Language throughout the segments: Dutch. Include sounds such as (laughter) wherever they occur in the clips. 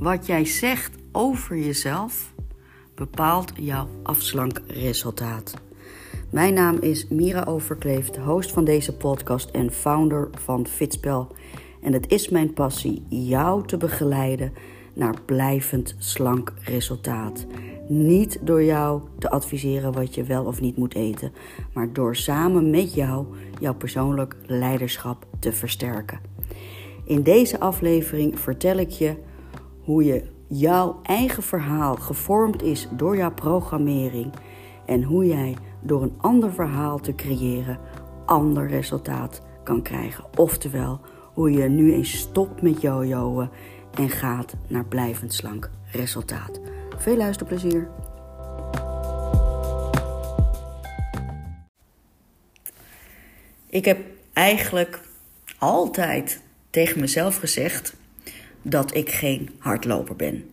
wat jij zegt over jezelf bepaalt jouw afslankresultaat. Mijn naam is Mira Overkleeft, host van deze podcast en founder van Fitspel. En het is mijn passie jou te begeleiden naar blijvend slank resultaat. Niet door jou te adviseren wat je wel of niet moet eten, maar door samen met jou jouw persoonlijk leiderschap te versterken. In deze aflevering vertel ik je hoe je jouw eigen verhaal gevormd is door jouw programmering en hoe jij door een ander verhaal te creëren ander resultaat kan krijgen. Oftewel, hoe je nu eens stopt met jojoen en gaat naar blijvend slank resultaat. Veel luisterplezier. Ik heb eigenlijk altijd tegen mezelf gezegd dat ik geen hardloper ben.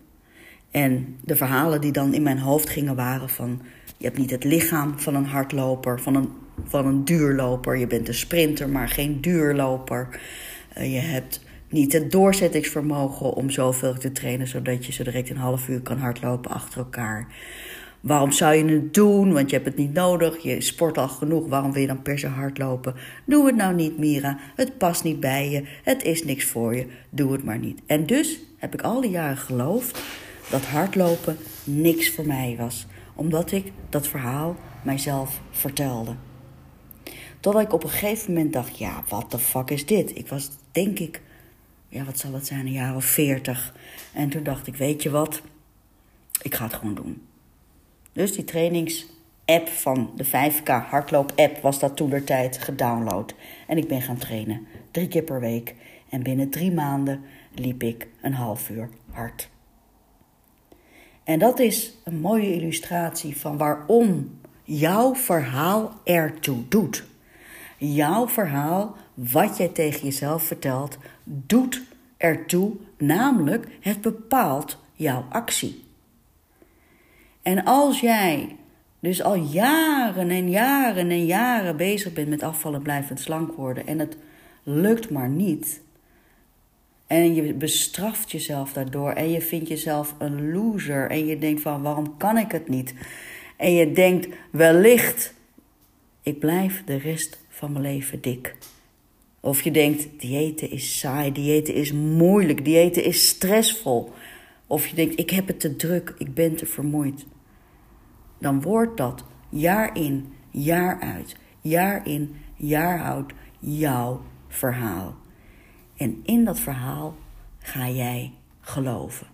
En de verhalen die dan in mijn hoofd gingen waren van... je hebt niet het lichaam van een hardloper, van een, van een duurloper. Je bent een sprinter, maar geen duurloper. Uh, je hebt niet het doorzettingsvermogen om zoveel te trainen... zodat je zo direct een half uur kan hardlopen achter elkaar. Waarom zou je het doen? Want je hebt het niet nodig. Je sport al genoeg. Waarom wil je dan per se hardlopen? Doe het nou niet, Mira. Het past niet bij je. Het is niks voor je. Doe het maar niet. En dus heb ik al die jaren geloofd dat hardlopen niks voor mij was. Omdat ik dat verhaal mijzelf vertelde. Totdat ik op een gegeven moment dacht: ja, wat de fuck is dit? Ik was denk ik, ja, wat zal het zijn, een jaar of veertig. En toen dacht ik: weet je wat? Ik ga het gewoon doen. Dus die trainingsapp van de 5K hardloop-app was dat toen tijd gedownload. En ik ben gaan trainen, drie keer per week. En binnen drie maanden liep ik een half uur hard. En dat is een mooie illustratie van waarom jouw verhaal ertoe doet. Jouw verhaal, wat jij tegen jezelf vertelt, doet ertoe, namelijk het bepaalt jouw actie. En als jij dus al jaren en jaren en jaren bezig bent met afvallen, blijvend slank worden en het lukt maar niet. En je bestraft jezelf daardoor en je vindt jezelf een loser en je denkt van waarom kan ik het niet? En je denkt wellicht ik blijf de rest van mijn leven dik. Of je denkt diëten is saai, diëten is moeilijk, diëten is stressvol. Of je denkt ik heb het te druk, ik ben te vermoeid dan wordt dat jaar in, jaar uit, jaar in, jaar out jouw verhaal. En in dat verhaal ga jij geloven.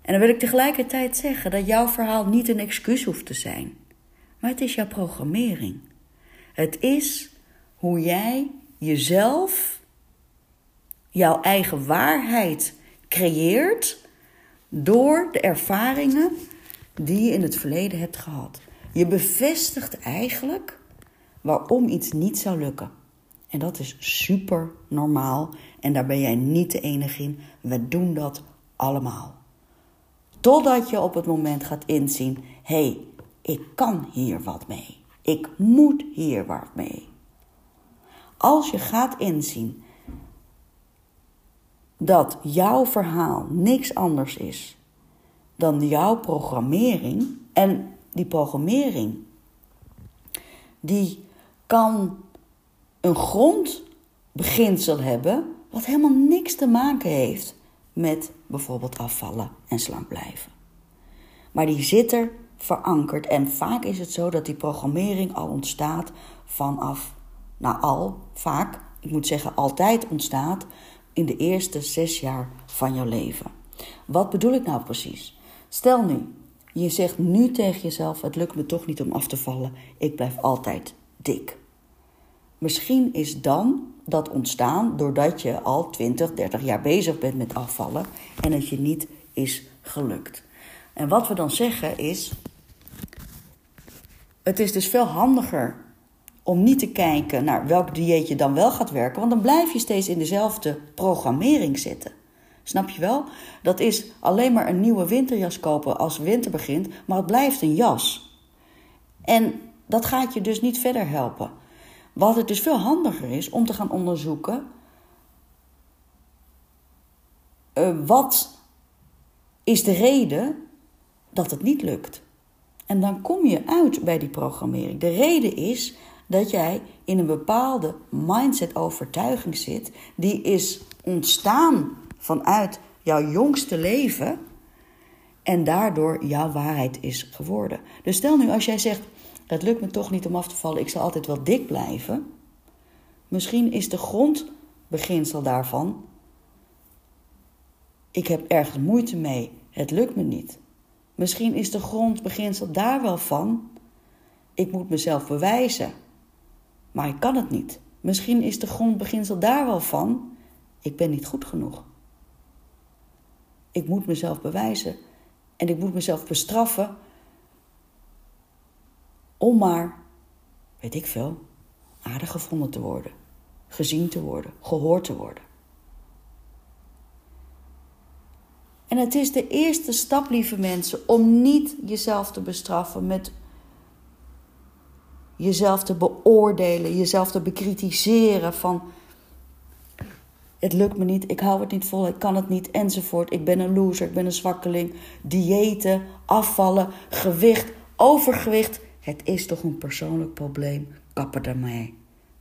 En dan wil ik tegelijkertijd zeggen dat jouw verhaal niet een excuus hoeft te zijn, maar het is jouw programmering. Het is hoe jij jezelf, jouw eigen waarheid creëert door de ervaringen die je in het verleden hebt gehad. Je bevestigt eigenlijk waarom iets niet zou lukken. En dat is super normaal en daar ben jij niet de enige in. We doen dat allemaal. Totdat je op het moment gaat inzien: hé, hey, ik kan hier wat mee. Ik moet hier wat mee. Als je gaat inzien dat jouw verhaal niks anders is dan jouw programmering. En die programmering, die kan een grondbeginsel hebben wat helemaal niks te maken heeft met bijvoorbeeld afvallen en slank blijven. Maar die zit er verankerd en vaak is het zo dat die programmering al ontstaat vanaf, nou al, vaak, ik moet zeggen altijd ontstaat in de eerste zes jaar van jouw leven. Wat bedoel ik nou precies? Stel nu, je zegt nu tegen jezelf: Het lukt me toch niet om af te vallen, ik blijf altijd dik. Misschien is dan dat ontstaan doordat je al 20, 30 jaar bezig bent met afvallen en het je niet is gelukt. En wat we dan zeggen is: Het is dus veel handiger om niet te kijken naar welk dieet je dan wel gaat werken, want dan blijf je steeds in dezelfde programmering zitten. Snap je wel? Dat is alleen maar een nieuwe winterjas kopen als winter begint, maar het blijft een jas. En dat gaat je dus niet verder helpen. Wat het dus veel handiger is om te gaan onderzoeken uh, wat is de reden dat het niet lukt. En dan kom je uit bij die programmering. De reden is dat jij in een bepaalde mindset-overtuiging zit, die is ontstaan vanuit jouw jongste leven en daardoor jouw waarheid is geworden. Dus stel nu als jij zegt: Het lukt me toch niet om af te vallen, ik zal altijd wel dik blijven. Misschien is de grondbeginsel daarvan: Ik heb ergens moeite mee, het lukt me niet. Misschien is de grondbeginsel daar wel van: Ik moet mezelf bewijzen, maar ik kan het niet. Misschien is de grondbeginsel daar wel van: Ik ben niet goed genoeg. Ik moet mezelf bewijzen en ik moet mezelf bestraffen om maar, weet ik veel, aardig gevonden te worden, gezien te worden, gehoord te worden. En het is de eerste stap, lieve mensen, om niet jezelf te bestraffen met jezelf te beoordelen, jezelf te bekritiseren van het lukt me niet, ik hou het niet vol, ik kan het niet, enzovoort. Ik ben een loser, ik ben een zwakkeling. Diëten, afvallen, gewicht, overgewicht. Het is toch een persoonlijk probleem. Kapper ermee.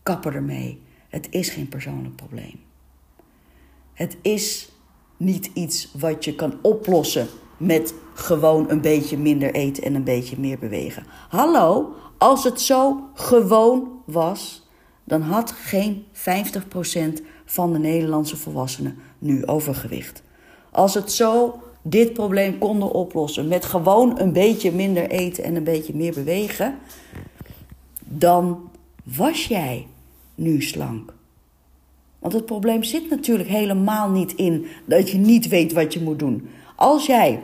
Kapper ermee. Het is geen persoonlijk probleem. Het is niet iets wat je kan oplossen met gewoon een beetje minder eten en een beetje meer bewegen. Hallo, als het zo gewoon was, dan had geen 50% van de Nederlandse volwassenen nu overgewicht. Als het zo dit probleem konden oplossen met gewoon een beetje minder eten en een beetje meer bewegen, dan was jij nu slank. Want het probleem zit natuurlijk helemaal niet in dat je niet weet wat je moet doen. Als jij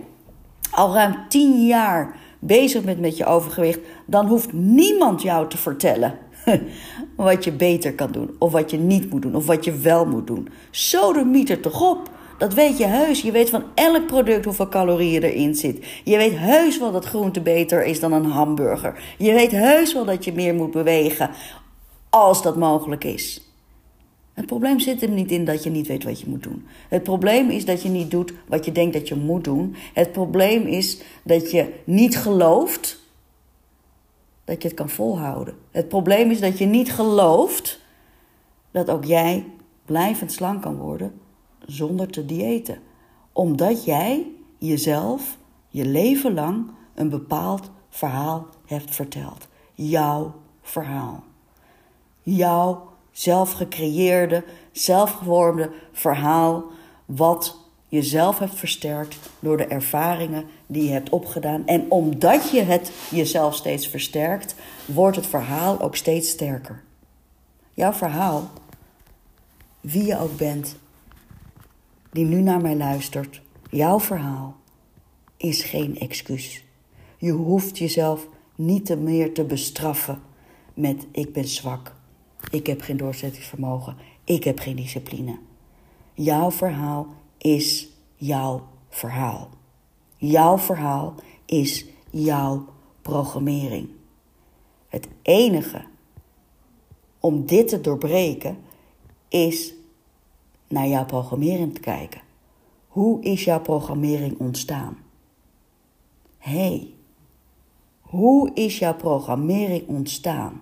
al ruim 10 jaar bezig bent met je overgewicht, dan hoeft niemand jou te vertellen (laughs) wat je beter kan doen, of wat je niet moet doen, of wat je wel moet doen. Zo de mieter toch op. Dat weet je heus. Je weet van elk product hoeveel calorieën erin zit. Je weet heus wel dat groente beter is dan een hamburger. Je weet heus wel dat je meer moet bewegen als dat mogelijk is. Het probleem zit er niet in dat je niet weet wat je moet doen. Het probleem is dat je niet doet wat je denkt dat je moet doen. Het probleem is dat je niet gelooft dat je het kan volhouden. Het probleem is dat je niet gelooft dat ook jij blijvend slank kan worden zonder te diëten. Omdat jij jezelf je leven lang een bepaald verhaal hebt verteld. Jouw verhaal. Jouw zelfgecreëerde, zelfgevormde verhaal, wat je zelf hebt versterkt door de ervaringen die je hebt opgedaan. En omdat je het jezelf steeds versterkt, wordt het verhaal ook steeds sterker. Jouw verhaal, wie je ook bent, die nu naar mij luistert, jouw verhaal is geen excuus. Je hoeft jezelf niet meer te bestraffen met ik ben zwak, ik heb geen doorzettingsvermogen, ik heb geen discipline. Jouw verhaal is jouw verhaal. Jouw verhaal is jouw programmering. Het enige om dit te doorbreken is naar jouw programmering te kijken. Hoe is jouw programmering ontstaan? hey, hoe is jouw programmering ontstaan?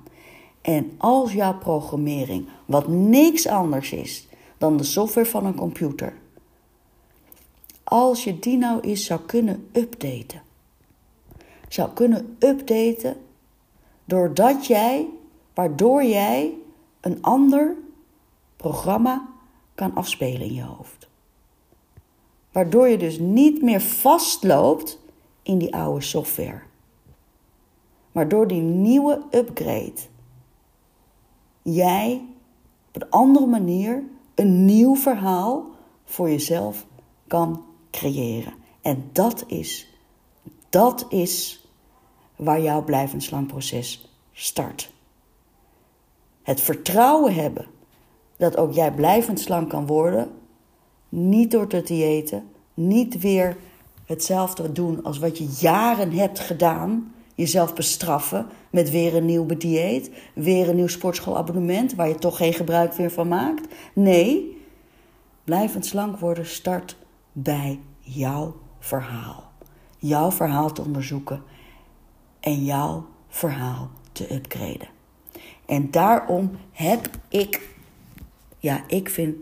En als jouw programmering wat niks anders is dan de software van een computer, als je die nou eens zou kunnen updaten, zou kunnen updaten doordat jij, waardoor jij een ander programma kan afspelen in je hoofd. Waardoor je dus niet meer vastloopt in die oude software. Maar door die nieuwe upgrade jij op een andere manier een nieuw verhaal voor jezelf kan creëren. En dat is, dat is waar jouw blijvend slangproces start. Het vertrouwen hebben dat ook jij blijvend slank kan worden, niet door te diëten, niet weer hetzelfde doen als wat je jaren hebt gedaan, jezelf bestraffen met weer een nieuw dieet, weer een nieuw sportschoolabonnement waar je toch geen gebruik meer van maakt. Nee, blijvend slank worden start bij jouw verhaal. Jouw verhaal te onderzoeken en jouw verhaal te upgraden. En daarom heb ik, ja, ik vind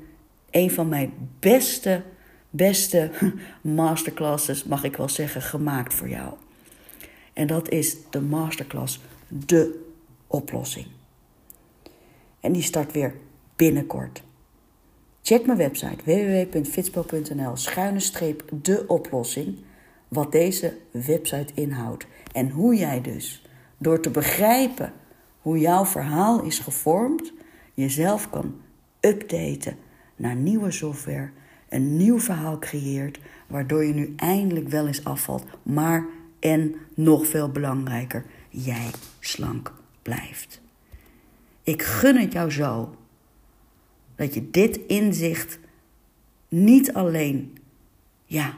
een van mijn beste, beste (laughs) masterclasses, mag ik wel zeggen, gemaakt voor jou. En dat is de masterclass De Oplossing. En die start weer binnenkort. Check mijn website www.fitspel.nl schuine streep de oplossing. Wat deze website inhoudt. En hoe jij dus door te begrijpen hoe jouw verhaal is gevormd, jezelf kan updaten naar nieuwe software, een nieuw verhaal creëert, waardoor je nu eindelijk wel eens afvalt, maar en nog veel belangrijker, jij slank blijft. Ik gun het jou zo dat je dit inzicht niet alleen ja,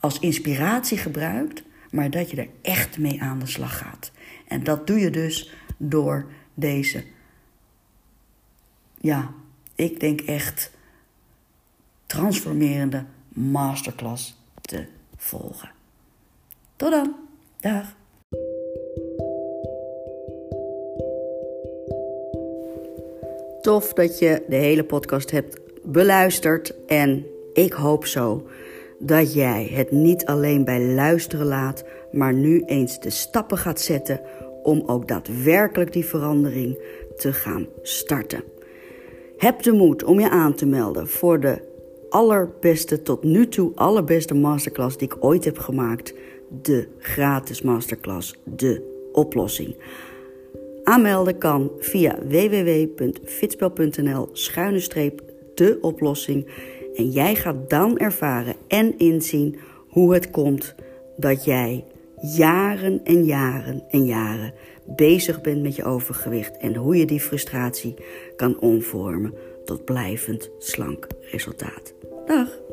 als inspiratie gebruikt, maar dat je er echt mee aan de slag gaat. En dat doe je dus door deze, ja, ik denk echt transformerende masterclass te volgen. Tot dan. Dag. Tof dat je de hele podcast hebt beluisterd. En ik hoop zo dat jij het niet alleen bij luisteren laat, maar nu eens de stappen gaat zetten om ook daadwerkelijk die verandering te gaan starten. Heb de moed om je aan te melden voor de allerbeste, tot nu toe allerbeste masterclass die ik ooit heb gemaakt. De gratis masterclass, de oplossing. Aanmelden kan via www.fitspel.nl schuine streep de oplossing. En jij gaat dan ervaren en inzien hoe het komt dat jij jaren en jaren en jaren bezig bent met je overgewicht en hoe je die frustratie kan omvormen tot blijvend slank resultaat. Dag!